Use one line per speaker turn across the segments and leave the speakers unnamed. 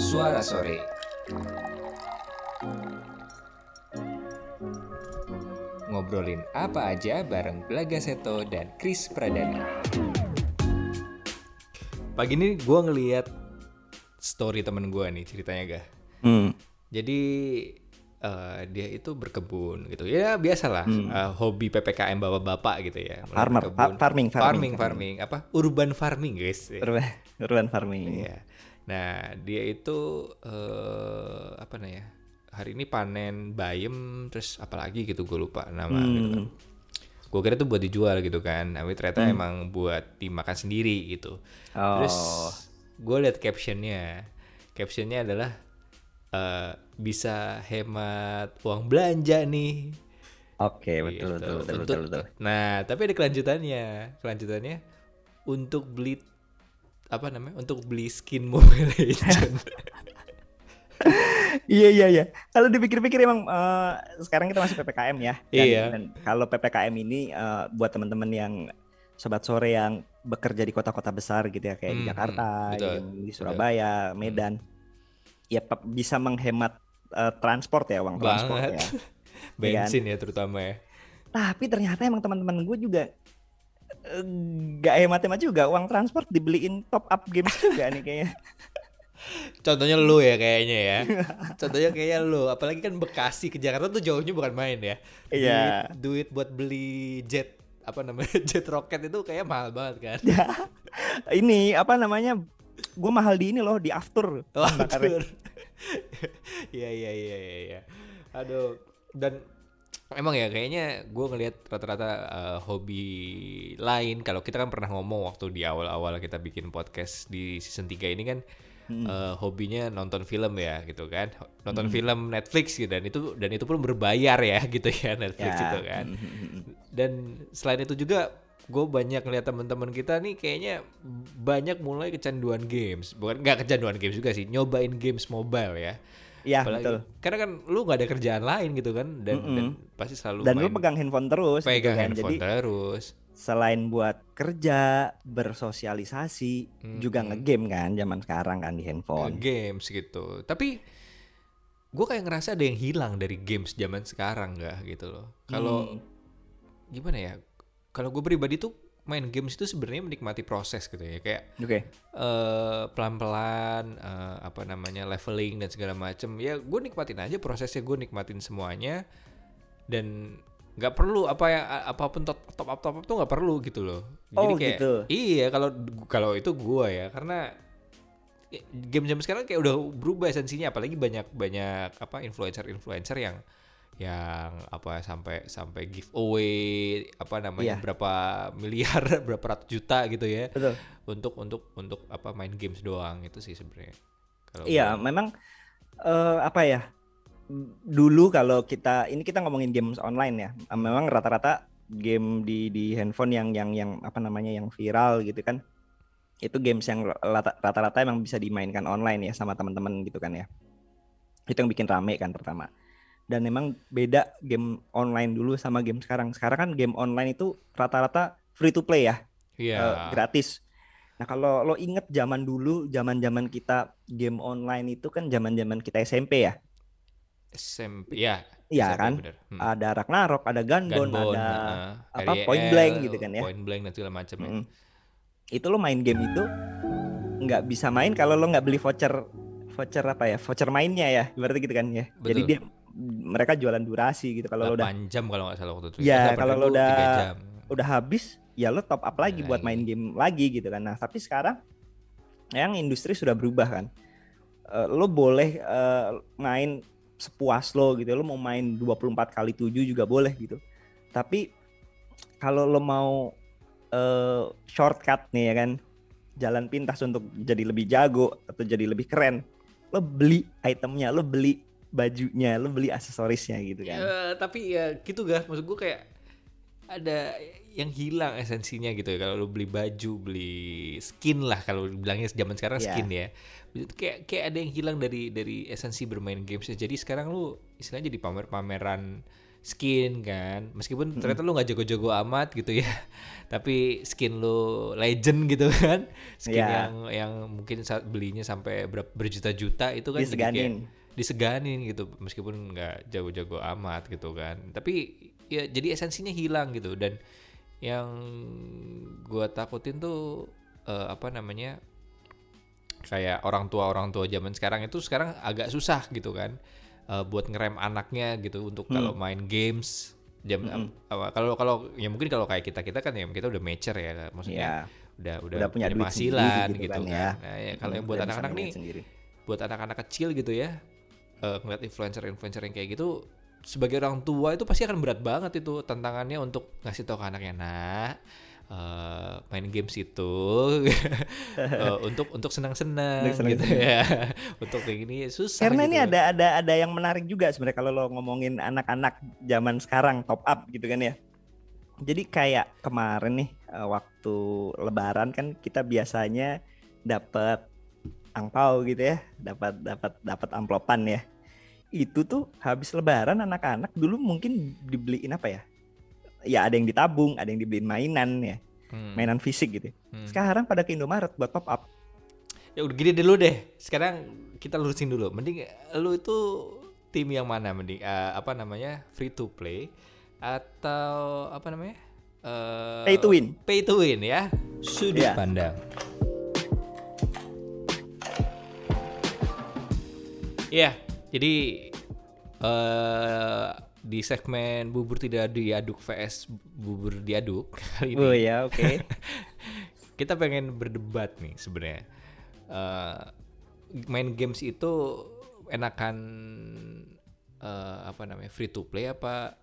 Suara Sore. Ngobrolin apa aja bareng Belaga Seto dan Chris Pradana. Pagi ini gue ngeliat story temen gue nih ceritanya gak
Hmm.
Jadi eh, dia itu berkebun gitu. Ya biasalah eh, hobi ppkm bapak-bapak gitu ya.
Farmer, farming, farming,
farming farming. Apa? Urban farming guys.
Urban, urban farming.
Iya. Nah, dia itu eh apa namanya? Hari ini panen bayam terus apalagi gitu gue lupa nama gitu kan. Gue kira itu buat dijual gitu kan. Tapi ternyata emang buat dimakan sendiri gitu.
Oh.
Terus gue liat captionnya. Captionnya adalah eh bisa hemat uang belanja nih.
Oke, betul,
Gitu.
betul, betul,
Untuk-
betul, betul.
Nah, tapi ada kelanjutannya. Kelanjutannya untuk beli apa namanya? Untuk beli skin Mobile Legend.
Iya, iya, iya. Kalau dipikir-pikir emang eh, sekarang kita masih PPKM ya. Dan,
Iya.
dan kalau PPKM ini eh, buat teman-teman yang sobat sore yang bekerja di kota-kota besar gitu ya kayak di
Hmm,
Jakarta,
hmm, betul,
di Surabaya, Medan. Ya pe- bisa menghemat eh, transport ya, uang transport ya.
Bensin ya terutama ya.
Tapi ternyata emang teman-teman gue juga nggak hemat-hemat juga uang transport dibeliin top up games juga nih kayaknya.
Contohnya lu ya kayaknya ya. Contohnya kayak lu, apalagi kan Bekasi ke Jakarta tuh jauhnya bukan main ya.
Iya.
Duit, duit buat beli jet apa namanya jet roket itu kayak mahal banget kan.
Ya, ini apa namanya? Gue mahal di ini loh di after. Bakarnya.
betul. Iya iya iya iya. iya. Aduh dan emang ya kayaknya gue ngelihat rata-rata eh, hobi lain kalau kita kan pernah ngomong waktu di awal-awal kita bikin podcast di season 3 ini kan
Hmm.
eh, hobinya nonton film ya gitu kan nonton film Netflix gitu dan itu dan itu pun berbayar ya gitu ya Netflix
Ya.
itu kan
Hmm.
dan selain itu juga gue banyak ngeliat teman-teman kita nih kayaknya banyak mulai kecanduan games bukan nggak kecanduan games juga sih nyobain games mobile ya
Iya betul.
karena kan lu nggak ada kerjaan lain gitu kan dan, dan pasti selalu
Dan lu
main-
pegang handphone terus. gitu
pegang
kan.
handphone
Jadi
terus
selain buat kerja, bersosialisasi, juga ngegame kan zaman sekarang kan di handphone.
games gitu tapi gue kayak ngerasa ada yang hilang dari games zaman sekarang nggak gitu loh kalau
Hmm.
gimana ya kalau gue pribadi tuh main games itu sebenarnya menikmati proses gitu ya kayak
Oke.
eh pelan-pelan eh, apa namanya leveling dan segala macem ya gue nikmatin aja prosesnya gue nikmatin semuanya dan nggak perlu apa ya apa pun top, top up top up tuh nggak perlu gitu loh jadi
Oh,
kayak
gitu.
iya kalau kalau itu gue ya karena game jam sekarang kayak udah berubah esensinya apalagi banyak banyak apa influencer influencer yang yang apa sampai sampai giveaway apa namanya
Iya.
berapa miliar berapa ratus juta gitu ya
Betul.
untuk untuk untuk apa main games doang itu sih sebenarnya kalau
Iya,
gua-
memang eh, apa ya? Dulu kalau kita ini kita ngomongin games online ya. Memang rata-rata game di di handphone yang yang yang apa namanya yang viral gitu kan. Itu games yang rata- rata-rata emang bisa dimainkan online ya sama teman-teman gitu kan ya. Itu yang bikin rame kan pertama. Dan memang beda game online dulu sama game sekarang. Sekarang kan game online itu rata-rata free to play ya.
iya
eh, gratis. Nah kalau lo inget zaman dulu, zaman-zaman kita game online itu kan zaman-zaman kita SMP ya.
SMP ya
Iya
SMP
kan?
bener. Hmm.
Ada Ragnarok, ada Gunbound, ada
heeh.
apa,
REL,
Point Blank gitu kan ya.
Point Blank dan segala macam ya.
Mm. Itu lo main game itu nggak bisa main kalau lo nggak beli voucher voucher apa ya? Voucher mainnya ya, berarti gitu kan ya. Jadi
Betul.
dia mereka jualan durasi gitu. Kalau lo udah
8 jam kalau nggak salah waktu itu.
Ya,
8
kalau lo udah-
jam.
udah habis, ya lo top up lagi buat main
lagi.
game lagi gitu kan. Nah, tapi sekarang yang industri sudah berubah kan. Eh, lo boleh eh, main sepuas lo gitu. Lo mau main 24 kali 7 juga boleh gitu. Tapi kalau lo mau eh, shortcut nih ya kan, jalan pintas untuk jadi lebih jago atau jadi lebih keren, lo beli itemnya, lo beli bajunya, lo beli aksesorisnya gitu kan.
Ya, tapi ya gitu gak maksud gue kayak ada yang hilang esensinya gitu ya. Kalau lu beli baju beli skin lah. Kalau bilangnya zaman sekarang
Iya.
skin ya. Kayak kayak ada yang hilang dari dari esensi bermain games jadi sekarang lu istilahnya jadi pamer-pameran skin kan. Meskipun ternyata lu nggak jago-jago amat gitu ya. Tapi skin lu legend gitu kan. Skin
Iya.
yang yang mungkin saat belinya sampai ber- berjuta-juta itu kan jadi kayak
Diseganin.
Diseganin gitu meskipun nggak jago-jago amat gitu kan tapi ya jadi esensinya hilang gitu dan yang gua takutin tuh eh, apa namanya kayak orang tua orang tua zaman sekarang itu sekarang agak susah gitu kan eh, buat ngerem anaknya gitu untuk kalau main games jam apa- kalau kalau ya mungkin kalau kayak kita kita kan ya kita udah mature ya maksudnya
Iya.
udah udah,
Udah punya
penghasilan gitu,
gitu
kan,
kan, ya.
Nah, ya, kalau
Hmm,
yang buat anak-anak nih
sendiri.
buat anak-anak kecil gitu ya eh, ngeliat influencer-influencer yang kayak gitu sebagai orang tua itu pasti akan berat banget itu tantangannya untuk ngasih tahu ke anaknya nak eh, main games itu eh, untuk untuk senang-senang gitu ya untuk kayak gini susah
Karena
gitu.
ini ada ada ada yang menarik juga sebenarnya kalau lo ngomongin anak-anak zaman sekarang top up gitu kan ya. Jadi kayak kemarin nih waktu lebaran kan kita biasanya dapat angpau gitu ya, dapat dapat dapat amplopan ya. Itu tuh habis lebaran anak-anak dulu mungkin dibeliin apa ya? Ya ada yang ditabung, ada yang dibeliin mainan ya,
Hmm,
mainan fisik gitu.
hmm.
Sekarang pada ke Indomaret buat top up.
ya udah gini dulu deh sekarang kita lurusin dulu mending lu itu tim yang mana mending eh, apa namanya free to play atau apa namanya Eh,
Pay to win.
pay to win ya sudut
Iya.
pandang Iya, jadi eh di segmen bubur tidak diaduk vs bubur diaduk kali ini
Oh ya, oke.
kita pengen berdebat nih sebenarnya. Eh, main games itu enakan eh, apa namanya free to play apa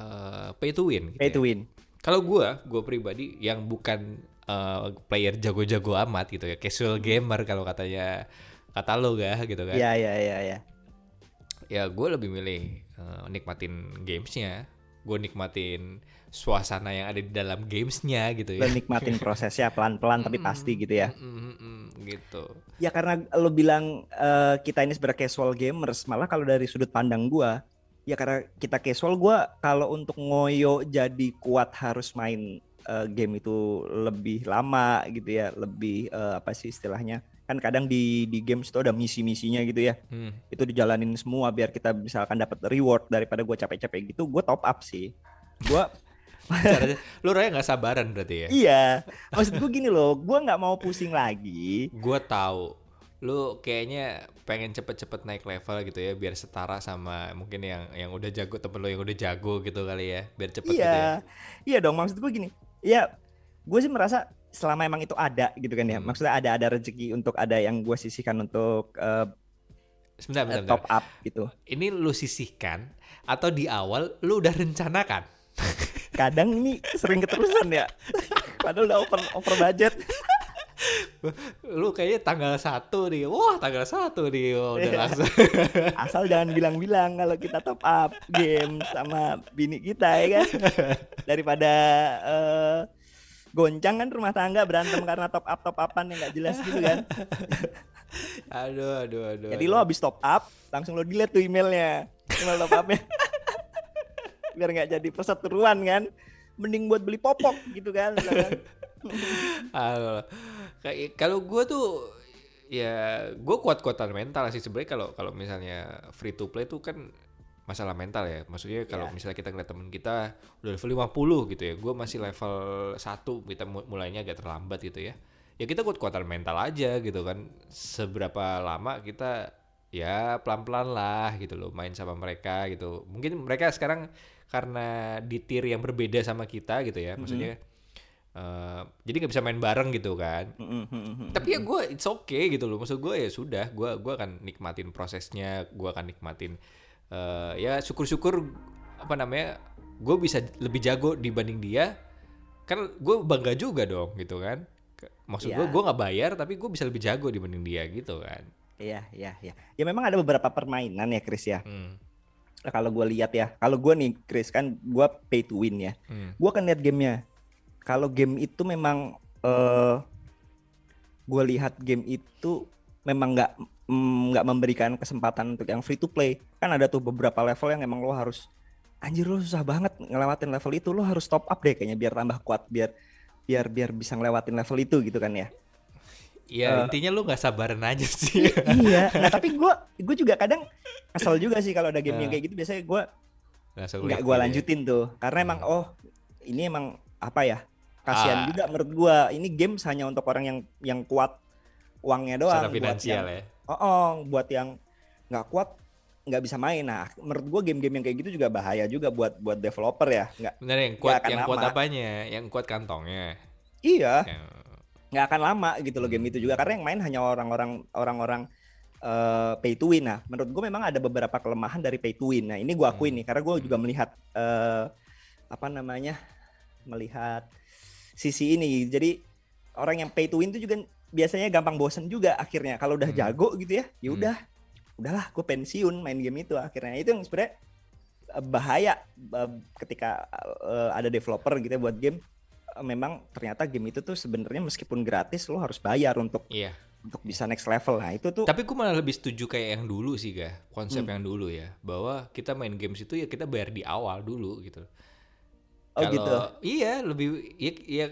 eh, pay to win? Gitu
Pay
ya?
to win.
Kalau gua, gua pribadi yang bukan eh, player jago-jago amat gitu ya, casual gamer kalau katanya kata lo gak gitu kan?
Iya, iya, iya, iya.
Ya gue lebih milih eh, nikmatin gamesnya, gue nikmatin suasana yang ada di dalam gamesnya gitu
Lo
ya.
nikmatin prosesnya pelan-pelan tapi pasti gitu ya.
Gitu.
Ya karena lo bilang eh, kita ini sebenarnya casual gamers, malah kalau dari sudut pandang gua, ya karena kita casual gua kalau untuk ngoyo jadi kuat harus main eh, game itu lebih lama gitu ya, lebih eh, apa sih istilahnya? Kan kadang di di games itu ada misi-misinya gitu ya.
Hmm.
Itu dijalanin semua biar kita misalkan dapat reward daripada gua capek-capek gitu, gua top up sih. Gua
Caranya, lu raya nggak sabaran berarti ya?
iya, maksud gua gini loh, gua nggak mau pusing lagi.
Gue tahu lu kayaknya pengen cepet-cepet naik level gitu ya biar setara sama mungkin yang yang udah jago temen lu yang udah jago gitu kali ya biar cepet
iya,
gitu ya
iya dong. Maksud gue gini, ya gue sih merasa selama emang itu ada gitu kan ya.
Hmm.
Maksudnya ada ada rezeki untuk ada yang gue sisihkan untuk eh,
sebentar, bentar, bentar.
top up gitu.
ini lu sisihkan atau di awal lu udah rencanakan
Kadang ini sering keterusan ya. Padahal udah over over budget.
lu kayaknya tanggal satu nih wah tanggal satu nih wah, udah
Iya.
langsung
Asal jangan bilang-bilang kalau kita top up game sama bini kita ya kan. Daripada eh, goncang kan rumah tangga berantem karena top up top upan yang nggak jelas gitu kan.
aduh aduh aduh
Jadi
aduh.
lo habis top up, langsung lo delete tuh emailnya, email top upnya. Biar nggak jadi perseteruan kan. Mending buat beli popok gitu kan.
Kayak kalau gue tuh ya gue kuat-kuatan mental sih sebenarnya kalau kalau misalnya free to play tuh kan masalah mental ya. Maksudnya kalau
Iya.
misalnya kita ngeliat temen kita udah level 50 gitu ya, gue masih level 1 kita mu- mulainya agak terlambat gitu ya. Ya kita kuat-kuatan mental aja gitu kan. Seberapa lama kita ya pelan-pelan lah gitu loh main sama mereka gitu. Mungkin mereka sekarang karena di tier yang berbeda sama kita gitu ya. Maksudnya eh, jadi nggak bisa main bareng gitu kan tapi ya gue it's okay gitu loh maksud gue ya sudah gue gua akan nikmatin prosesnya gue akan nikmatin eh, ya syukur-syukur apa namanya gue bisa lebih jago dibanding dia kan gue bangga juga dong gitu kan maksud gue
Iya.
gue nggak bayar tapi gue bisa lebih jago dibanding dia gitu kan
Iya, iya, iya. Ya memang ada beberapa permainan ya Chris ya.
hmm.
Nah, Kalau gue lihat ya, kalau gue nih Chris kan gue pay to win ya.
Hmm.
Gue akan lihat gamenya. Kalau game itu memang eh gue lihat game itu memang nggak mm, nggak memberikan kesempatan untuk yang free to play. Kan ada tuh beberapa level yang emang lo harus anjir lu susah banget ngelewatin level itu lu harus top up deh kayaknya biar tambah kuat biar biar biar bisa ngelewatin level itu gitu kan ya
Iya
Eh.
intinya lu nggak sabaran aja sih.
iya nah tapi gue gue juga kadang kesel juga sih kalau ada game yang
Eh.
kayak gitu biasanya gue nggak gue
ya.
lanjutin tuh karena emang oh ini emang apa ya kasihan
Ah.
juga menurut gue ini game hanya untuk orang yang yang kuat uangnya doang
Secara
buat
finansial
yang,
ya.
Oh, oh, buat yang nggak kuat nggak bisa main nah menurut gue game-game yang kayak gitu juga bahaya juga buat buat developer ya nggak
Bener yang kuat yang kuat
lama.
apanya? Yang kuat kantongnya.
iya
Yang-
nggak akan lama gitu loh game itu juga karena yang main hanya orang-orang orang-orang eh, pay to win. Nah, menurut gue memang ada beberapa kelemahan dari pay to win. Nah, ini gue akuin
Hmm.
nih karena gue juga melihat eh, apa namanya melihat sisi ini. Jadi orang yang pay to win itu juga biasanya gampang bosen juga akhirnya. Kalau udah
Hmm.
jago gitu ya, ya
Hmm.
udah, udahlah gue pensiun main game itu akhirnya. Itu yang sebenarnya eh, bahaya eh, ketika eh, ada developer gitu ya buat game memang ternyata game itu tuh sebenarnya meskipun gratis lo harus bayar untuk
Iya.
untuk bisa next level. Nah, itu tuh
Tapi gue malah lebih setuju kayak yang dulu sih, ga konsep
Hmm.
yang dulu ya, bahwa kita main games itu ya kita bayar di awal dulu gitu.
oh
Kalau-
gitu.
Iya, lebih ya, ya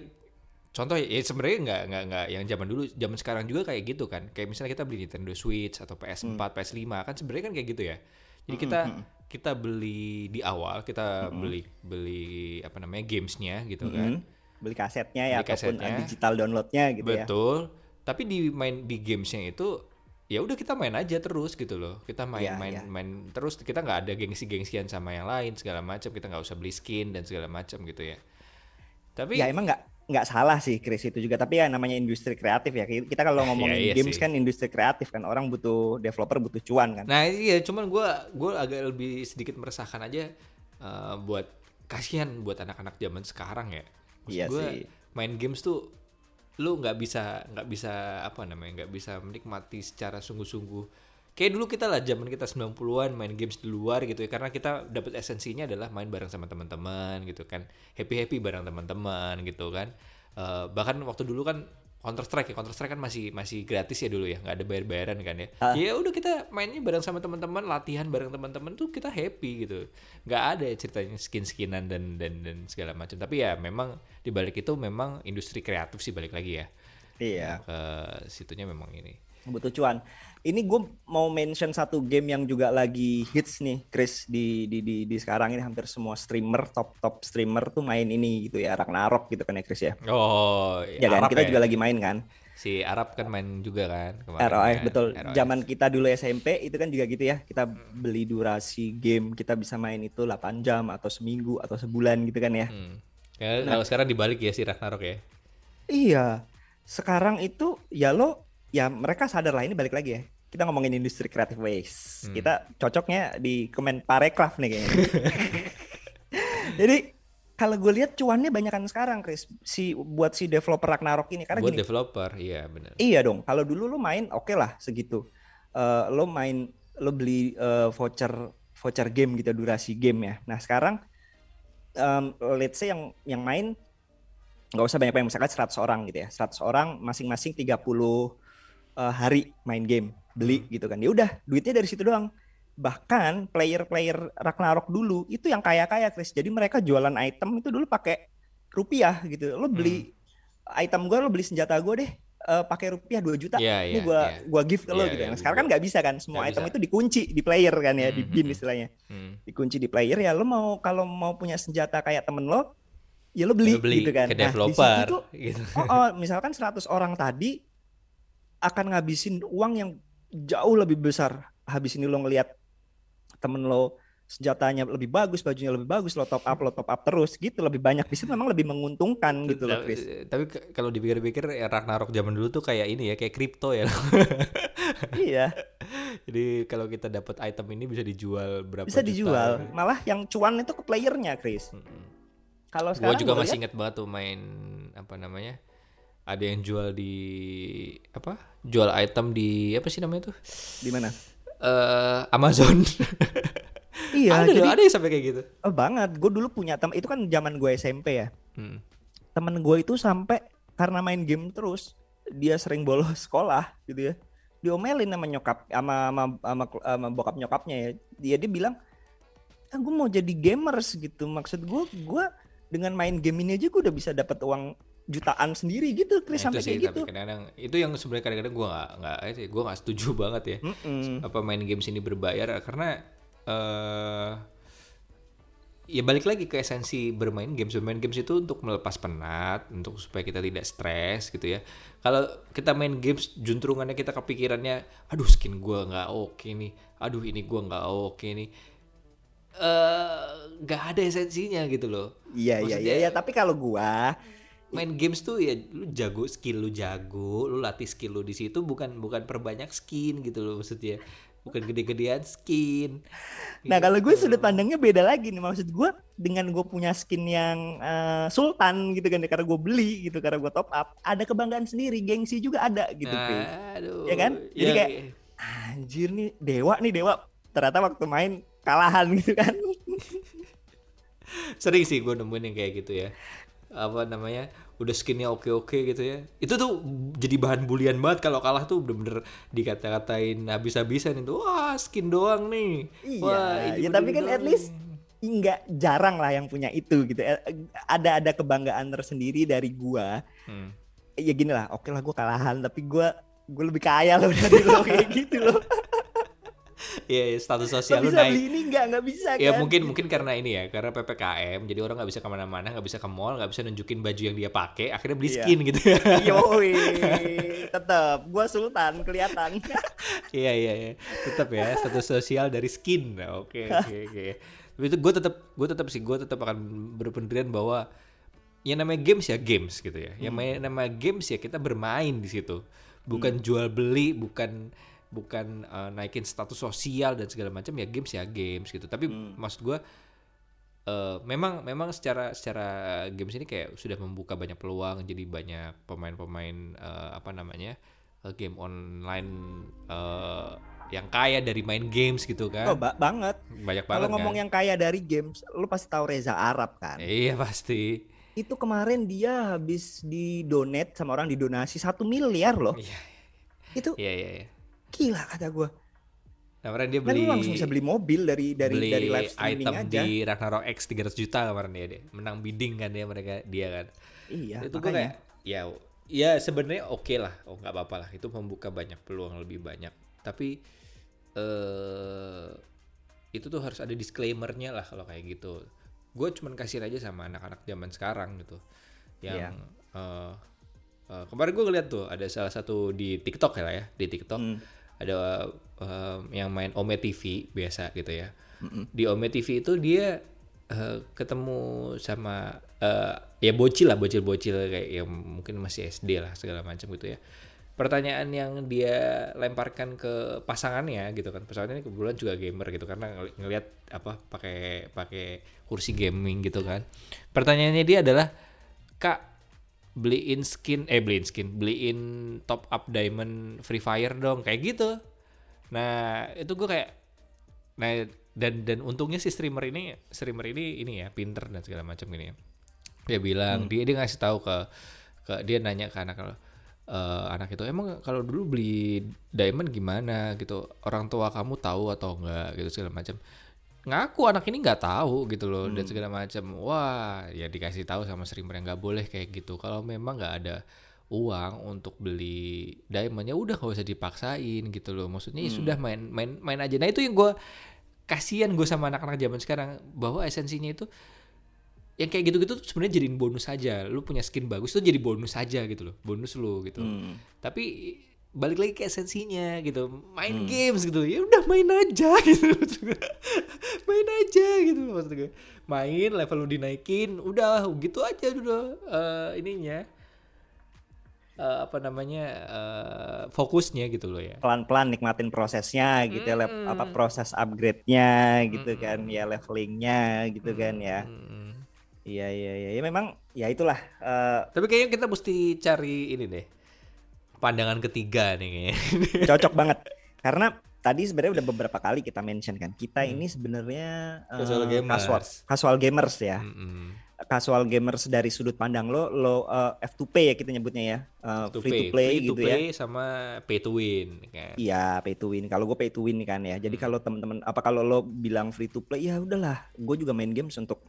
contoh ya sebenarnya nggak nggak nggak yang zaman dulu, zaman sekarang juga kayak gitu kan. Kayak misalnya kita beli Nintendo Switch atau PS4, PS5 kan sebenarnya kan kayak gitu ya. Jadi
Mm-mm,
kita
mm-mm.
kita beli di awal, kita
Mm-mm.
beli beli apa namanya gamesnya gitu kan.
Mm-mm. Beli kasetnya ya
Beli
ataupun
kasetnya.
digital downloadnya gitu ya.
Betul. Tapi di main di gamesnya itu ya udah kita main aja terus gitu loh. Kita main
Iya,
main
iya.
main terus kita nggak ada gengsi-gengsian sama yang lain segala macam. Kita nggak usah beli skin dan segala macam gitu ya. Tapi
Ya emang nggak nggak salah sih Chris itu juga tapi ya namanya industri kreatif ya kita kalau ngomongin
iya
games
sih.
kan industri kreatif kan orang butuh developer butuh cuan kan
Nah iya cuman gua gua agak lebih sedikit meresahkan aja eh, buat kasihan buat anak-anak zaman sekarang ya. Maksud
Iya
gua,
sih.
main games tuh lu nggak bisa nggak bisa apa namanya nggak bisa menikmati secara sungguh-sungguh. Kayak dulu kita lah zaman kita 90-an main games di luar gitu ya karena kita dapat esensinya adalah main bareng sama teman-teman gitu kan. Happy-happy bareng teman-teman gitu kan. Eh, bahkan waktu dulu kan Counter Strike ya Counter Strike kan masih masih gratis ya dulu ya nggak ada bayar-bayaran kan ya
Ah.
ya udah kita mainnya bareng sama teman-teman latihan bareng teman-teman tuh kita happy gitu nggak ada ya ceritanya skin-skinan dan dan dan segala macam tapi ya memang di balik itu memang industri kreatif sih balik lagi ya
iya
ke situnya memang ini
butuh cuan ini gue mau mention satu game yang juga lagi hits nih Chris di di di, di sekarang ini hampir semua streamer top top streamer tuh main ini gitu ya Ragnarok gitu kan ya Chris ya
oh
ya kan
Arab
kita
ya?
juga lagi main kan
si Arab kan main juga kan
ROS
kan,
betul. Zaman kita dulu SMP itu kan juga gitu ya. Kita beli durasi game, kita bisa main itu 8 jam atau seminggu atau sebulan gitu kan ya.
Hmm. Ya,
Nah.
kalau sekarang dibalik ya si Ragnarok ya
Iya. Sekarang itu ya lo ya mereka sadar lah ini balik lagi ya. Kita ngomongin industri creative ways.
Hmm.
Kita cocoknya di komen parekraf nih kayaknya. Jadi kalau gue lihat cuannya banyakan sekarang Chris si buat si developer Ragnarok ini karena
buat
gini
developer iya benar
Iya dong. Kalau dulu lo main oke lah segitu. Eh lo main lo beli eh, voucher voucher game gitu durasi game ya. Nah sekarang em, let's say yang yang main nggak usah banyak banyak misalkan 100 orang gitu ya. 100 orang masing-masing 30 eh, hari main game beli gitu kan. Ya udah duitnya dari situ doang. Bahkan player-player Ragnarok dulu itu yang kaya-kaya Chris. Jadi mereka jualan item itu dulu pakai rupiah gitu. Lo beli item gue lo beli senjata gue deh eh, pakai rupiah 2 juta
Iya,
ini
iya,
gua
iya.
gua give ke lo
Iya,
gitu
iya,
ya. Nah, sekarang kan nggak bisa kan semua
nggak
item
bisa.
itu dikunci di player kan ya di
Hmm,
bin
hmm,
istilahnya.
Hmm.
Dikunci di player ya lo mau kalau mau punya senjata kayak temen lo ya lo beli,
Lu beli
gitu kan.
ke
Nah, di situ
gitu
oh, oh, misalkan 100 orang tadi akan ngabisin uang yang jauh lebih besar. Habis ini lo ngelihat temen lo senjatanya lebih bagus, bajunya lebih bagus, lo top up, lo top up terus gitu lebih banyak di situ memang lebih menguntungkan gitu loh,
Tapi-
Chris.
Tapi ke- kalau dipikir-pikir ya Ragnarok zaman dulu tuh kayak ini ya, kayak kripto ya.
iya,
Jadi kalau kita dapat item ini bisa dijual berapa
bisa
juta
dijual. Malah yang cuan itu ke playernya, Chris. Kalau
Gua
sekarang
juga
gua
masih
lihat-
inget banget tuh main apa namanya? Ada yang jual di apa? Jual item di apa sih namanya tuh?
di mana?
Eh Amazon.
Iya,
ada
jadi
loh, ada yang sampai kayak gitu.
oh, banget. Gue dulu punya teman itu kan zaman gue SMP ya.
Hmm.
Temen gue itu sampai karena main game terus dia sering bolos sekolah gitu ya. Diomelin sama nyokap sama sama, sama, sama bokap nyokapnya ya. Dia dia bilang ah, gue mau jadi gamers gitu maksud gue gue dengan main game ini aja gue udah bisa dapat uang jutaan sendiri gitu Chris
Nah,
sampai
sih
kayak gitu.
kadang-kadang itu yang sebenarnya kadang-kadang gue nggak nggak itu gue nggak setuju banget ya.
Mm-mm.
apa main games ini berbayar karena eh ya balik lagi ke esensi bermain games. Bermain games itu untuk melepas penat untuk supaya kita tidak stres gitu ya. Kalau kita main games juntrungannya kita kepikirannya aduh skin gua nggak oke nih. Aduh ini gua nggak oke nih. Eh nggak ada esensinya gitu loh.
Iya iya iya iya. Tapi kalau gua
main games tuh ya lu jago skill lu jago lu latih skill lu di situ bukan bukan perbanyak skin gitu loh maksudnya. Bukan gede-gedean skin.
Nah kalau gue
Gitu.
sudut pandangnya beda lagi nih. Maksud gue dengan gue punya skin yang eh, sultan gitu kan karena gue beli gitu karena gue top up ada kebanggaan sendiri gengsi juga ada gitu Pi.
aduh.
Ya kan? Jadi
Ya,
kayak- anjir nih dewa nih dewa. Ternyata waktu main kalahan gitu kan.
Sering sih gue nemuin yang kayak gitu ya apa namanya udah skinnya oke oke gitu ya. Itu tuh jadi bahan bulian banget. Kalau kalah tuh bener-bener dikata-katain habis-habisan itu wah skin doang nih.
Iya,
wah ini
ya
gua
tapi kan
doang
at least
nih."
nggak jarang lah yang punya itu gitu. Eh, ada ada kebanggaan tersendiri dari gua.
Hmm.
ya gini lah oke lah gue kalahan tapi gua gue lebih kaya loh dari lo kayak gitu loh
Iya, iya, status sosial lu
bisa
naik
beli ini nggak nggak bisa
Ya
kan
mungkin mungkin karena ini ya, karena ppkm, jadi orang nggak bisa ke mana-mana, nggak bisa ke mall, nggak bisa nunjukin baju yang dia pakai, akhirnya beli
Iya.
skin gitu.
Yoi, tetep gua sultan kelihatan.
Iya iya iya, tetap ya status sosial dari skin. Oke oke oke. Tapi itu gue tetap gue tetap sih gue tetap akan berpendirian bahwa yang namanya games ya games gitu ya. Yang main namanya games ya kita bermain di situ, bukan jual beli, bukan bukan eh, naikin status sosial dan segala macam ya games ya games gitu. Tapi maksud gue eh, memang memang secara secara games ini kayak sudah membuka banyak peluang jadi banyak pemain-pemain eh, apa namanya eh, game online eh, yang kaya dari main games gitu
Oh,
kan
ba- banget.
banyak
Kalau
banget
ngomong
kan
yang kaya dari games, lu pasti tahu Reza Arab kan?
iya pasti
Itu kemarin dia habis di donate sama orang didonasi satu miliar loh.
iya
Itu
iya iya iya.
Gila kata
nah, kemarin dia beli
lu langsung bisa beli mobil dari dari
beli
dari live streaming
item
aja.
di Ragnarok X 300 juta kemarin dia deh menang bidding kan dia mereka dia kan.
Iya,
itu gue kayak ya ya sebenarnya oke lah. Oh nggak apa-apa lah. Itu membuka banyak peluang lebih banyak. Tapi eh itu tuh harus ada disclaimernya lah kalau kayak gitu. Gue cuman kasihin aja sama anak-anak zaman sekarang gitu. Yang eh, eh, kemarin gue ngeliat tuh ada salah satu di TikTok ya lah ya di TikTok.
Hmm.
Ada eh, yang main Ome TV biasa gitu ya. Di Ome TV itu dia eh, ketemu sama eh, ya bocil lah bocil-bocil kayak yang mungkin masih SD lah segala macam gitu ya. Pertanyaan yang dia lemparkan ke pasangannya gitu kan. Pasangannya ini kebetulan juga gamer gitu karena ngeli- ngelihat apa pakai pakai kursi gaming gitu kan. Pertanyaannya dia adalah kak beliin skin eh beliin skin beliin top up diamond free fire dong kayak gitu. Nah itu gue kayak nah dan dan untungnya si streamer ini streamer ini ini ya pinter dan segala macam gini ya. Dia bilang dia dia ngasih tahu ke ke dia nanya ke anak kalau eh, anak itu emang kalau dulu beli diamond gimana? Gitu. Orang tua kamu tahu atau enggak? Gitu segala macam ngaku anak ini nggak tahu gitu loh dan segala macam. Wah ya dikasih tahu sama streamer yang nggak boleh kayak gitu. Kalau memang nggak ada uang untuk beli diamond ya udah nggak usah dipaksain gitu loh. Maksudnya ya sudah main main main aja. Nah itu yang gue kasihan gue sama anak-anak zaman sekarang. Bahwa esensinya itu yang kayak gitu-gitu tuh sebenarnya jadiin bonus aja. Lu punya skin bagus tuh jadi bonus aja gitu loh. Bonus lu gitu.
Hmm.
tapi balik lagi ke esensinya gitu. Main games gitu. Ya udah main aja gitu. Main aja gitu maksud gue. Main level lu dinaikin udah gitu aja udah eh, ininya. Eh, apa namanya eh, fokusnya gitu loh ya.
Pelan-pelan nikmatin prosesnya gitu ya, lep- apa proses upgrade-nya gitu kan, ya levelingnya gitu kan ya.
Hmm.
Iya iya iya, ya memang ya itulah eh,
tapi kayaknya kita mesti cari ini deh pandangan ketiga nih
cocok banget karena tadi sebenarnya udah beberapa kali kita mention kan kita ini sebenarnya eh,
Casual gamers.
casual, casual gamers ya
Mm-mm.
casual gamers dari sudut pandang lo lo uh, F2P ya kita nyebutnya ya uh,
To
free
pay,
to play
free to
gitu ya
play sama pay to win kan.
Iya pay to win. Kalau gue pay to win kan ya. Jadi
Hmm.
kalau teman-teman apa kalau lo bilang free to play ya udahlah. Gue juga main games untuk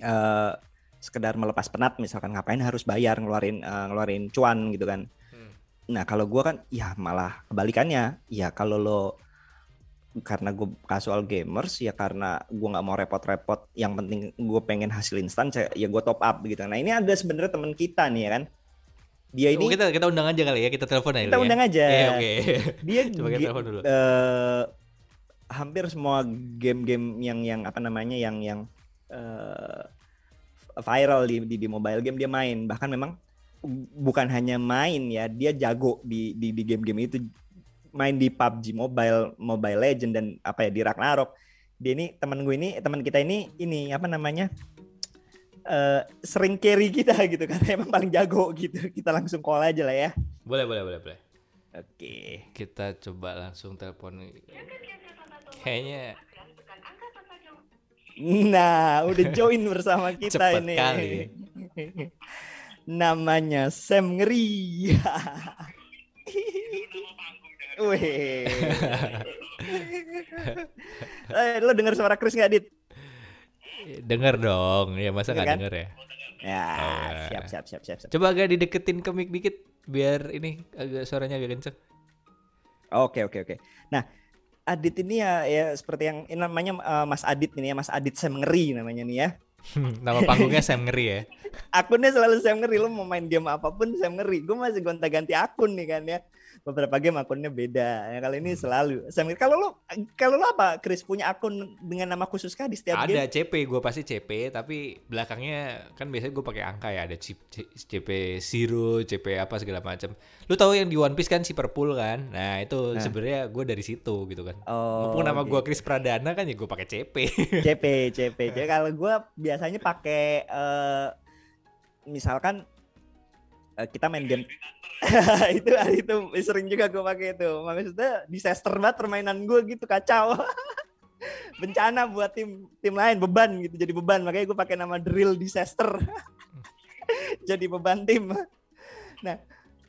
eh sekedar melepas penat. Misalkan ngapain harus bayar ngeluarin eh, ngeluarin cuan gitu kan. Nah kalau gue kan ya malah kebalikannya. Ya kalau lo karena gue casual gamers ya karena gue nggak mau repot-repot. Yang penting gue pengen hasil instan. Ya gue top up gitu. Nah ini ada sebenarnya teman kita nih ya kan. Dia
Oh,
ini
kita kita undang aja kali ya, kita telepon aja.
kita
ya.
undang aja.
Iya, oke.
dia
Coba kita telepon dulu.
eh, hampir semua game-game yang yang apa namanya yang yang eh, viral di, di di mobile game dia main bahkan memang bukan hanya main ya dia jago di di di game-game itu main di PUBG Mobile Mobile Legend dan apa ya di Ragnarok dia ini teman gue ini teman kita ini ini apa namanya eh, sering carry kita gitu karena emang paling jago gitu kita langsung call aja lah ya
Boleh, boleh, boleh, boleh.
oke
Kita coba langsung telepon. Kayaknya
Nah, udah join bersama kita
Cepet
ini.
kali.
Namanya Sam Ngeri. Wih. eh, lo dengar suara Chris nggak, Dit?
denger dong. Ya masa
Denger
nggak
kan?
denger ya?
Ya,
Oh,
siap, siap, siap, siap, siap.
Coba agak dideketin ke mic dikit biar ini agak suaranya agak kenceng.
Oke, oke, oke. Nah, Adit ini ya, ya seperti yang ini namanya eh, Mas Adit ini ya, Mas Adit Sam Ngeri namanya nih ya.
Nama panggungnya Sam Ngeri ya.
akunnya selalu Sam Ngeri lo mau main game apa pun Sam Ngeri gue masih gonta-ganti akun nih kan ya beberapa game akunnya beda ya kali
Hmm.
ini selalu Sam Ngeri kalau lo kalau lo apa Chris punya akun dengan nama khusus kah di setiap game
Ada CP, gue pasti CP, tapi belakangnya kan biasanya gue pakai angka ya, ada C- C- CP zero, CP apa segala macam. Lu tahu yang di One Piece kan si Purple kan? Nah itu
Nah.
sebenarnya gue dari situ gitu kan.
oh
Mumpung nama gue
gitu.
Chris Pradana kan ya gue pakai CP.
CP CP jadi kalau gue biasanya pakai eh, misalkan kita main game. Itu itu sering juga gue pakai itu. Maksudnya disaster banget permainan gue gitu kacau. Bencana buat tim tim lain beban gitu. Jadi beban. Makanya gue pakai nama drill disaster. Jadi beban tim. Nah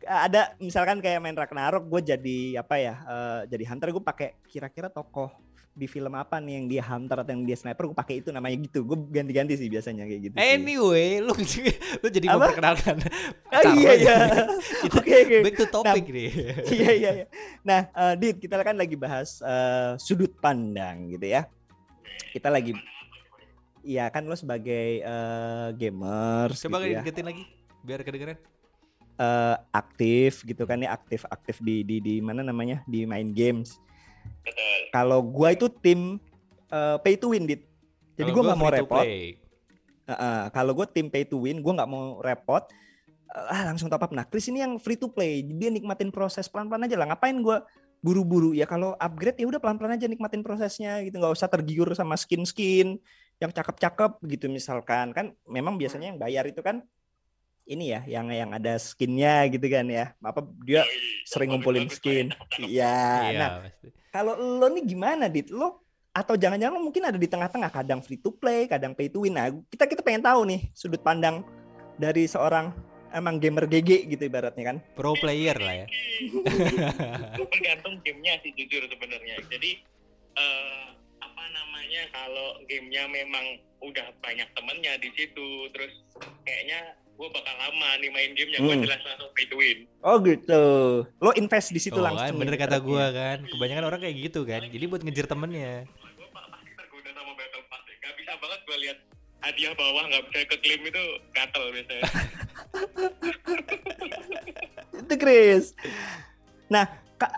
ada misalkan kayak main Ragnarok gue jadi apa ya eh, jadi hunter. Gue pakai kira-kira tokoh di film apa nih yang dia hunter atau yang dia sniper gue pakai itu namanya gitu gue ganti-ganti sih biasanya kayak gitu sih.
anyway, lu lu jadi
Apa?
memperkenalkan.
Ah,
Carlo
iya
ya.
iya oke oke
Back to topic nih.
iya iya iya. Nah, eh, Dit, kita kan lagi bahas eh, sudut pandang gitu ya. Kita lagi Iya kan lo sebagai eh, gamers
Coba
gitu ya,
lagi biar kedengeran.
eh, aktif gitu kan ya aktif aktif di di di mana namanya di main games. Kalau gua itu tim eh, pay to win, Dit. Jadi
Kalau
gua nggak mau repot.
play.
Heeh, kalau gue tim pay to win, gue nggak mau repot. Eh, ah langsung top up. Nah, Chris ini yang free to play, dia nikmatin proses pelan-pelan aja lah. Ngapain gue buru-buru ya? Kalau upgrade ya udah pelan-pelan aja nikmatin prosesnya gitu. Nggak usah tergiur sama skin-skin yang cakep-cakep gitu misalkan. Kan memang biasanya yang bayar itu kan ini ya, yang yang ada skinnya gitu kan ya. Apa dia sering ngumpulin skin. Iya.
Iya,
Nah, kalau lo nih gimana, Dit? Lo atau jangan-jangan lo mungkin ada di tengah-tengah, kadang free to play, kadang pay to win. Nah, kita kita pengen tahu nih sudut pandang dari seorang emang gamer GG gitu ibaratnya kan.
pro player lah ya.
itu tergantung gamenya sih jujur sebenarnya jadi eh, apa namanya kalau gamenya memang udah banyak temennya di situ terus kayaknya gue bakal lama nih main gamenya gue
Hmm.
jelas langsung pay to win
Oh gitu. Lo invest di situ
Oh,
langsung.
kan bener
nih
kata
ibaratnya.
gua kan. Kebanyakan orang kayak gitu kan. Jadi buat ngejar temennya.
gue pasti tergoda sama battle pass deh. gak bisa banget gue lihat hadiah bawah nggak bisa ke klaim itu gatel biasanya
Itu Chris. Nah,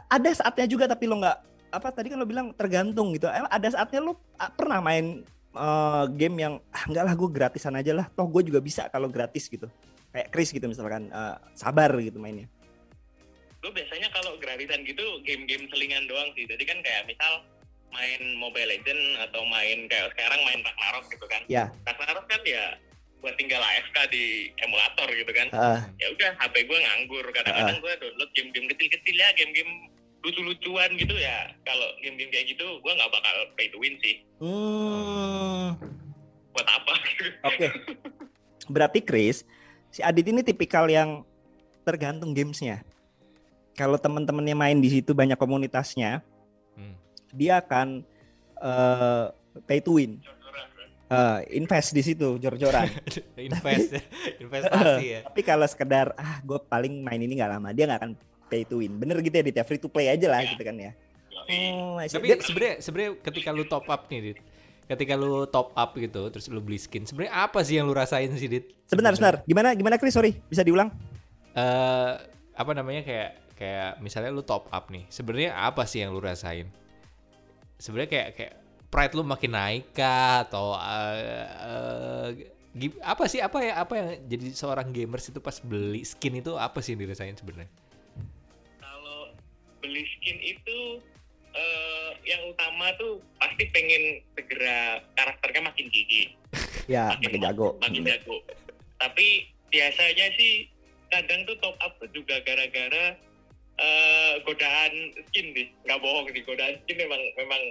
ada saatnya juga tapi lo nggak apa tadi kan lo bilang tergantung gitu. Emang ada saatnya lo ah, pernah main eh, game yang ah, enggak lah gue gratisan aja lah. Toh gue juga bisa kalau gratis gitu. Kayak Chris gitu misalkan eh, sabar gitu mainnya.
gue biasanya kalau gratisan gitu game-game selingan doang sih jadi kan kayak misal main Mobile Legend atau main kayak sekarang main Ragnarok gitu kan
Ya.
Ragnarok kan ya buat tinggal AFK di emulator gitu kan
Ah,
ya udah HP gue nganggur kadang-kadang gue download game-game kecil-kecil ya game-game lucu-lucuan gitu ya kalau game-game kayak gitu gue nggak bakal pay to win sih
hmm.
buat apa
Oke. Berarti Chris, si Adit ini tipikal yang tergantung gamesnya. Kalau teman-temannya main di situ banyak komunitasnya,
Hmm.
dia akan eh, pay to win, Eh, invest di situ jor-joran.
Invest, investasi ya.
Tapi kalau sekedar ah gue paling main ini nggak lama, dia nggak akan pay to win. Bener gitu ya, Dit, ya? free to play aja lah gitu kan ya. Oh, see.
Tapi sebenarnya sebenarnya ketika lu top up nih, Dit. Ketika lu top up gitu, terus lu beli skin, sebenarnya apa sih yang lu rasain sih, Dit?
sebentar, sebentar. Gimana, gimana Chris? Sorry, bisa diulang?
eh apa namanya kayak kayak misalnya lu top up nih sebenarnya apa sih yang lu rasain sebenarnya kayak kayak pride lu makin naik kah atau eh, eh, gi- apa sih apa ya apa yang jadi seorang gamers itu pas beli skin itu apa sih yang dirasain sebenarnya
beli skin itu eh, yang utama tuh pasti pengen segera karakternya makin gigi
Ya, makin jago.
makin jago tapi biasanya sih kadang tuh top up juga gara-gara eh, godaan skin sih nggak bohong sih godaan skin memang memang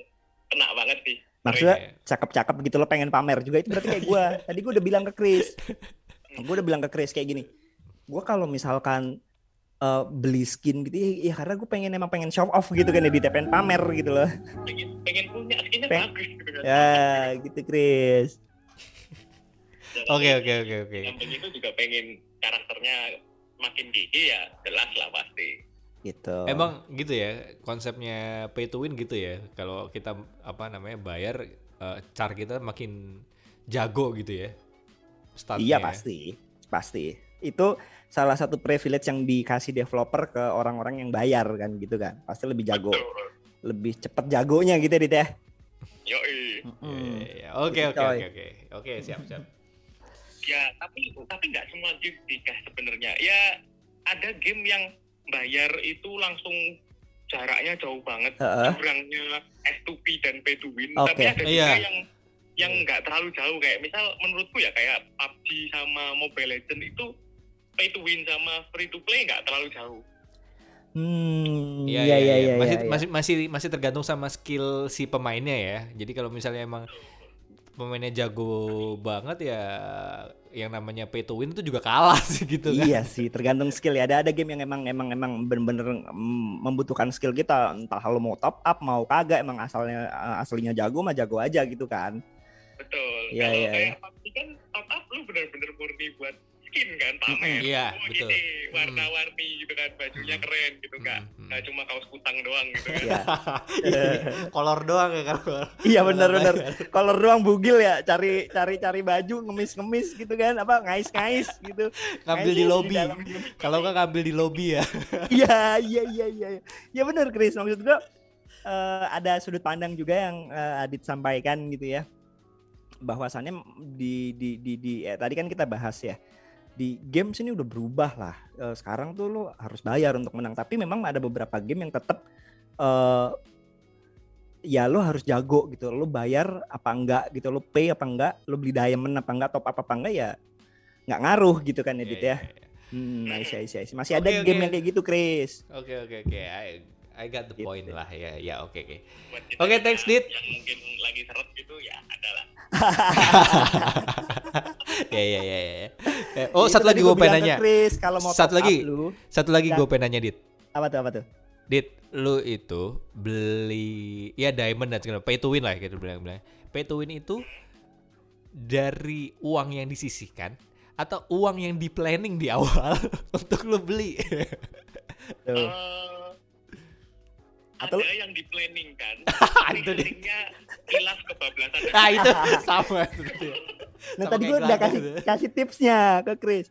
kena banget sih
Maksudnya
Iya.
cakep-cakep gitu lo pengen pamer juga itu berarti kayak gue. Tadi gue udah bilang ke Chris. Gue udah bilang ke Chris kayak gini. Gue kalau misalkan eh, beli skin gitu ya, ya karena gue pengen emang pengen show off gitu kan ya di pengen pamer gitu loh.
pengen pengen punya skinnya
Peng-
bagus gitu kan
Ya gitu Chris.
Oke oke oke oke
yang begitu juga pengen karakternya makin gigi ya jelas lah pasti
Gitu.
emang gitu ya konsepnya pay to win gitu ya kalau kita apa namanya bayar eh, char kita makin jago gitu ya statnya
Iya
ya.
pasti, pasti. Itu salah satu privilege yang dikasih developer ke orang-orang yang bayar kan gitu kan. Pasti lebih jago,
Betul.
lebih cepet jagonya gitu ya Dit ya.
Yoi.
Iya,
Mm.
iya, iya. Oke
Gitu,
oke oke oke oke siap siap.
ya tapi tapi nggak semua game sih sebenarnya ya ada game yang bayar itu langsung jaraknya jauh banget
Heeh.
jurangnya S2P dan Pay to Win
Oke.
tapi ada juga
Iya.
yang yang nggak terlalu jauh kayak misal menurutku ya kayak PUBG sama Mobile Legend itu Pay to Win sama Free to Play nggak terlalu jauh
Hmm,
Iya
iya
iya
iya
iya. Masih
iya.
masih masih masih tergantung sama skill si pemainnya ya. Jadi kalau misalnya emang pemainnya jago banget ya yang namanya pay to win itu juga kalah sih gitu kan.
Iya sih, tergantung skill ya. Ada ada game yang emang emang emang bener-bener mm, membutuhkan skill kita. Entah lo mau top up mau kagak, emang asalnya eh, aslinya jago mah jago aja gitu kan.
betul
Iya,
kalau
iya,
kayak PUBG kan top up lu bener-bener murni buat skin kan pamer
Iya,
Wah,
betul.
gini warna-warni gitu kan bajunya
Hmm.
keren gitu
Hmm,
nggak cuma kaos kutang doang gitu kan
Iya.
Kolor doang ya kalau.
Iya benar-benar. Color doang bugil ya, cari cari cari baju ngemis-ngemis gitu kan, apa ngais-ngais gitu.
Ngambil di lobby.
game.
Kalau nggak ngambil di lobby ya.
Iya, iya, iya, iya. Ya benar Chris, maksud gua eh, ada sudut pandang juga yang eh, Adit sampaikan gitu ya. Bahwasannya di di di, di eh, tadi kan kita bahas ya. Di games ini udah berubah lah. Eh, sekarang tuh lo harus bayar untuk menang, tapi memang ada beberapa game yang tetap eh ya lo harus jago gitu. Lo bayar apa enggak gitu, lo pay apa enggak, lo beli diamond apa enggak, top up apa enggak ya nggak ngaruh gitu kan Adit
Iya,
ya.
iya, iya.
Hmm, see, I see. Masih ada
Oke,
game yang kayak gitu, Chris.
Oke oke oke. I I got the
Gitu.
point lah ya ya oke oke. Oke, thanks, Dit.
yang mungkin lagi seret gitu ya ada lah
ya ya ya ya. Eh, Oh
Itu
satu lagi gue
gua
pengen
bilang ke
nanya.
Chris, kalau mau
Satu lagi.
lu,
Satu lagi
Ya.
gue pengen nanya Dit.
apa tuh apa tuh?
Dit, lu itu beli ya diamond dan segala pay to win lah gitu bilang bilang. Pay to win itu dari uang yang disisihkan atau uang yang di planning di awal untuk lu beli.
Tuh.
Eh,
Atau-
ada yang di planning kan
Itu dia.
kilaf kebablasan
ah itu sama itu.
Nah
Sama
tadi gue udah kasih
gitu.
kasih tipsnya ke Chris.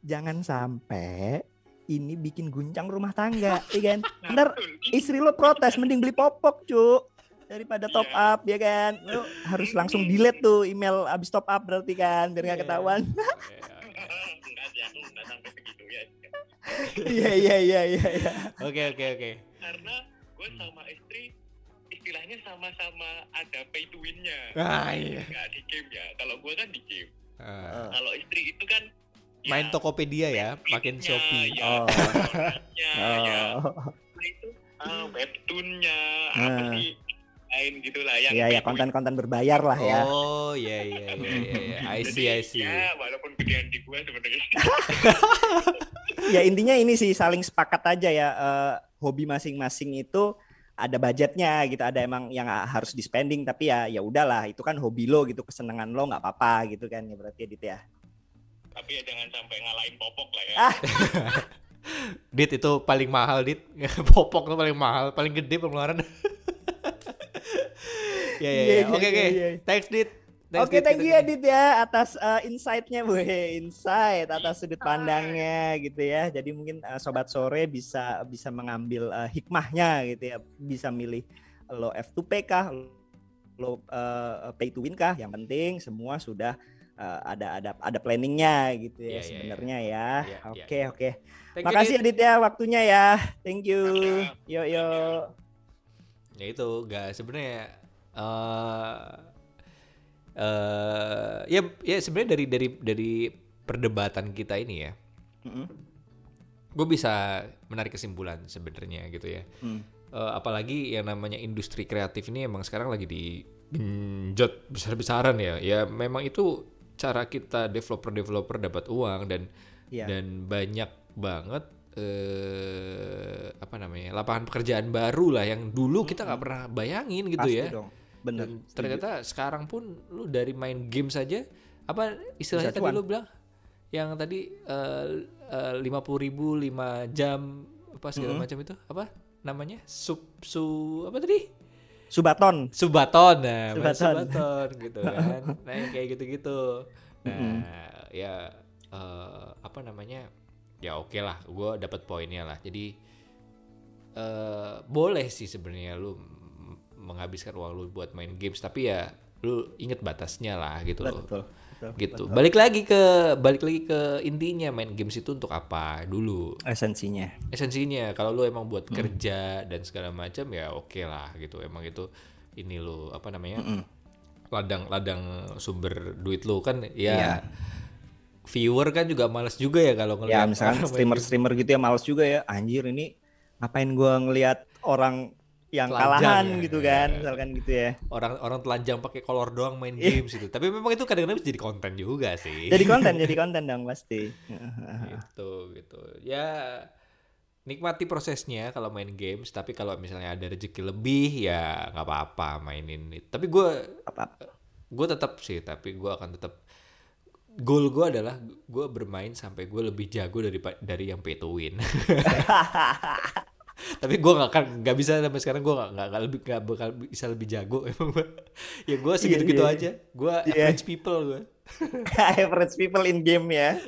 Jangan sampai ini bikin guncang rumah tangga, iya kan?
Nah,
Ntar istri lo protes, mending beli popok, cu. Daripada top
Iya.
up, ya kan? Lo harus langsung delete tuh email abis top up berarti kan, biar nggak
Iya.
ketahuan.
sampai segitu ya
Iya, iya, iya, iya. iya.
Oke oke oke.
karena gue sama istri istilahnya sama-sama ada pay to win-nya
Ah iya.
nggak di game ya kalau gue kan di game
Ah,
kalau istri itu kan
main
ya,
Tokopedia ya, makin Shopee.
ya,
Oh.
Ya
Oh.
Nah, itu ah, webtoonnya
Ah.
apa sih lain gitulah yang
Iya ya
win.
konten-konten berbayar lah ya.
Oh, iya iya iya iya. iya. I see I see.
ya walaupun gedean di gua sebenarnya
ya intinya ini sih saling sepakat aja ya eh, hobi masing-masing itu ada budgetnya gitu ada emang yang harus di spending tapi ya ya udahlah itu kan hobi lo gitu kesenangan lo nggak apa-apa gitu kan ya berarti Dit ya
tapi ya jangan sampai ngalahin popok lah ya
Ah.
Dit itu paling mahal dit. Popok tuh paling mahal, paling gede pengeluaran. ya ya
Iya,
ya.
iya,
Oke oke.
iya, iya.
Thanks dit.
Oke,
Dit.
thank you ya Dit ya atas uh, insight-nya, Bu. Insight atas sudut pandangnya gitu ya. Jadi mungkin uh, sobat sore bisa bisa mengambil uh, hikmahnya gitu ya. Bisa milih lo F2P kah, lo uh, pay to win kah? Yang penting semua sudah uh, ada ada ada planningnya gitu
Iya, iya,
ya
iya.
sebenarnya ya.
Iya, iya.
Oke, oke.
Thank you,
Makasih
Dit.
ya Dit ya waktunya ya. Thank you. Yo yo.
ya itu gak sebenarnya eh eh ya ya sebenarnya dari dari dari perdebatan kita ini ya
Mm-mm.
gue bisa menarik kesimpulan sebenarnya gitu ya
Hmm.
Eh, apalagi yang namanya industri kreatif ini emang sekarang lagi di genjot besar-besaran ya ya memang itu cara kita developer-developer dapat uang dan
Iya.
dan banyak banget eh apa namanya lapangan pekerjaan baru lah yang dulu kita nggak pernah bayangin gitu
Pasti
ya
dong. Bener.
dan ternyata sekarang pun lu dari main game saja apa istilahnya
Bisa
tadi
cuan.
lu bilang yang tadi lima puluh ribu lima jam apa segala
Mm-mm.
macam itu apa namanya sub su apa tadi
Subaton.
subaton nah
Subaton.
subaton gitu kan nah yang kayak gitu gitu nah
Mm-mm.
ya eh, apa namanya ya oke lah gue dapat poinnya lah jadi eh boleh sih sebenarnya lu menghabiskan uang lu buat main games tapi ya lu inget batasnya lah gitu loh
Betul. betul,
gitu
betul.
balik lagi ke balik lagi ke intinya main games itu untuk apa dulu
Esensinya.
esensinya kalau lu emang
Hmm.
buat kerja dan segala macam ya oke lah gitu emang itu ini lu apa namanya
Mm-mm.
ladang ladang sumber duit lu kan ya viewer kan juga males juga ya kalau
Ya
ngeliat
misalkan streamer-streamer gitu ya males juga ya. Anjir ini ngapain gua ngelihat orang yang
Telanjang
kalahan
ya.
gitu kan,
Iya.
misalkan gitu ya.
orang orang telanjang pakai kolor doang main
Iya.
games itu. Tapi memang itu kadang-kadang bisa jadi konten juga sih.
Jadi konten, jadi konten dong pasti.
gitu gitu. Ya nikmati prosesnya kalau main games. Tapi kalau misalnya ada rezeki lebih ya nggak apa-apa mainin. Tapi gue
Apa?
gue tetap sih. Tapi gue akan tetap goal gue adalah gue bermain sampai gue lebih jago dari dari yang pay to win. tapi gue nggak akan nggak bisa sampai sekarang gue nggak nggak lebih nggak bakal bisa lebih jago emang ya gue segitu gitu
iya.
aja gue
Iya.
average people gue
Average people in game ya.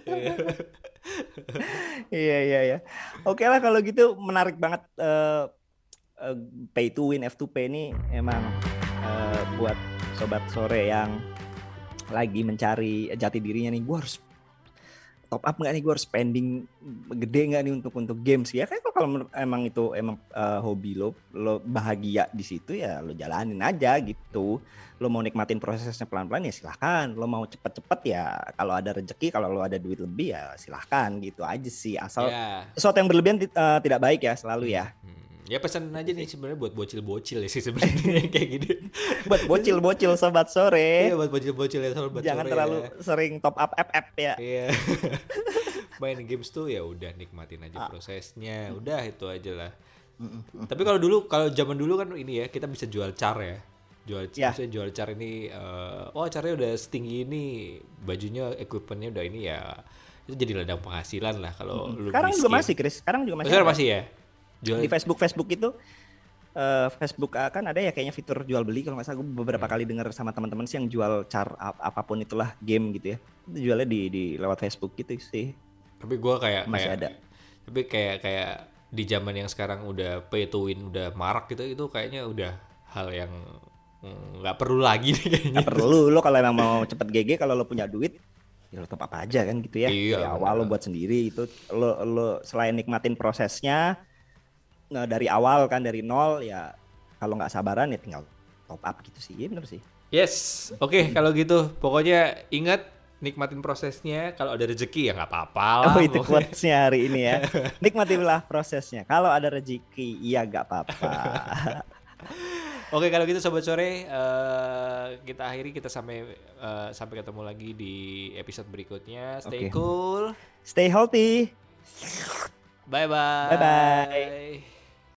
Iya iya iya. Oke lah kalau gitu menarik banget eh, eh, pay to win F2P ini emang eh, buat sobat sore yang lagi mencari jati dirinya nih gue harus top up nggak nih? Gue harus spending gede nggak nih untuk untuk games ya? Kayak kalau emang itu emang eh, hobi lo lo bahagia di situ ya lo jalanin aja gitu. Lo mau nikmatin prosesnya pelan-pelan ya silahkan. Lo mau cepet-cepet ya kalau ada rezeki kalau lo ada duit lebih ya silahkan gitu aja sih. Asal
ya.
sesuatu yang berlebihan eh, tidak baik ya selalu ya
ya pesan aja nih sebenarnya buat bocil-bocil ya sih sebenarnya kayak gini
buat bocil-bocil sobat sore
iya buat bocil-bocil ya sobat
jangan
sore
terlalu
ya.
sering top up FF ya
Iya. Main games tuh ya udah nikmatin aja
Ah.
prosesnya. Udah itu aja lah. Tapi kalau dulu kalau zaman dulu kan ini ya kita bisa jual car ya. Jual
Ya.
maksudnya jual car ini eh, oh caranya udah setinggi ini, bajunya equipmentnya udah ini ya. Itu jadi ladang penghasilan lah kalau lu
sekarang juga masih Chris sekarang juga masih
sekarang masih ya. Jual.
Di Facebook Facebook itu eh, Facebook ah, kan ada ya kayaknya fitur jual beli kalau nggak salah. Gue beberapa
Hmm.
kali dengar sama teman-teman sih yang jual car ap- apa pun itulah game gitu ya. Itu jualnya di di lewat Facebook gitu sih.
Tapi gua kayak
Masih
kayak
ada.
tapi kayak kayak di zaman yang sekarang udah pay to win udah marak gitu itu kayaknya udah hal yang mm, nggak perlu lagi nih kayaknya.
Nggak perlu. Lo kalau emang mau cepet GG kalau lo punya duit ya lo top up aja kan gitu ya.
Iya,
dari awal lo buat sendiri itu lo lo selain nikmatin prosesnya dari awal kan dari nol ya kalau nggak sabaran ya tinggal top up gitu sih iya bener sih
Yes, oke kalau gitu pokoknya ingat nikmatin prosesnya. Kalau ada rezeki ya nggak apa-apa lah.
Oh itu quotesnya hari ini ya. Nikmatilah prosesnya. Kalau ada rezeki, iya gak apa-apa.
Oke kalau gitu sobat sore eh, kita akhiri kita sampai eh, sampai ketemu lagi di episode berikutnya. Stay
Oke.
cool.
Stay healthy.
Bye bye.
Bye-bye.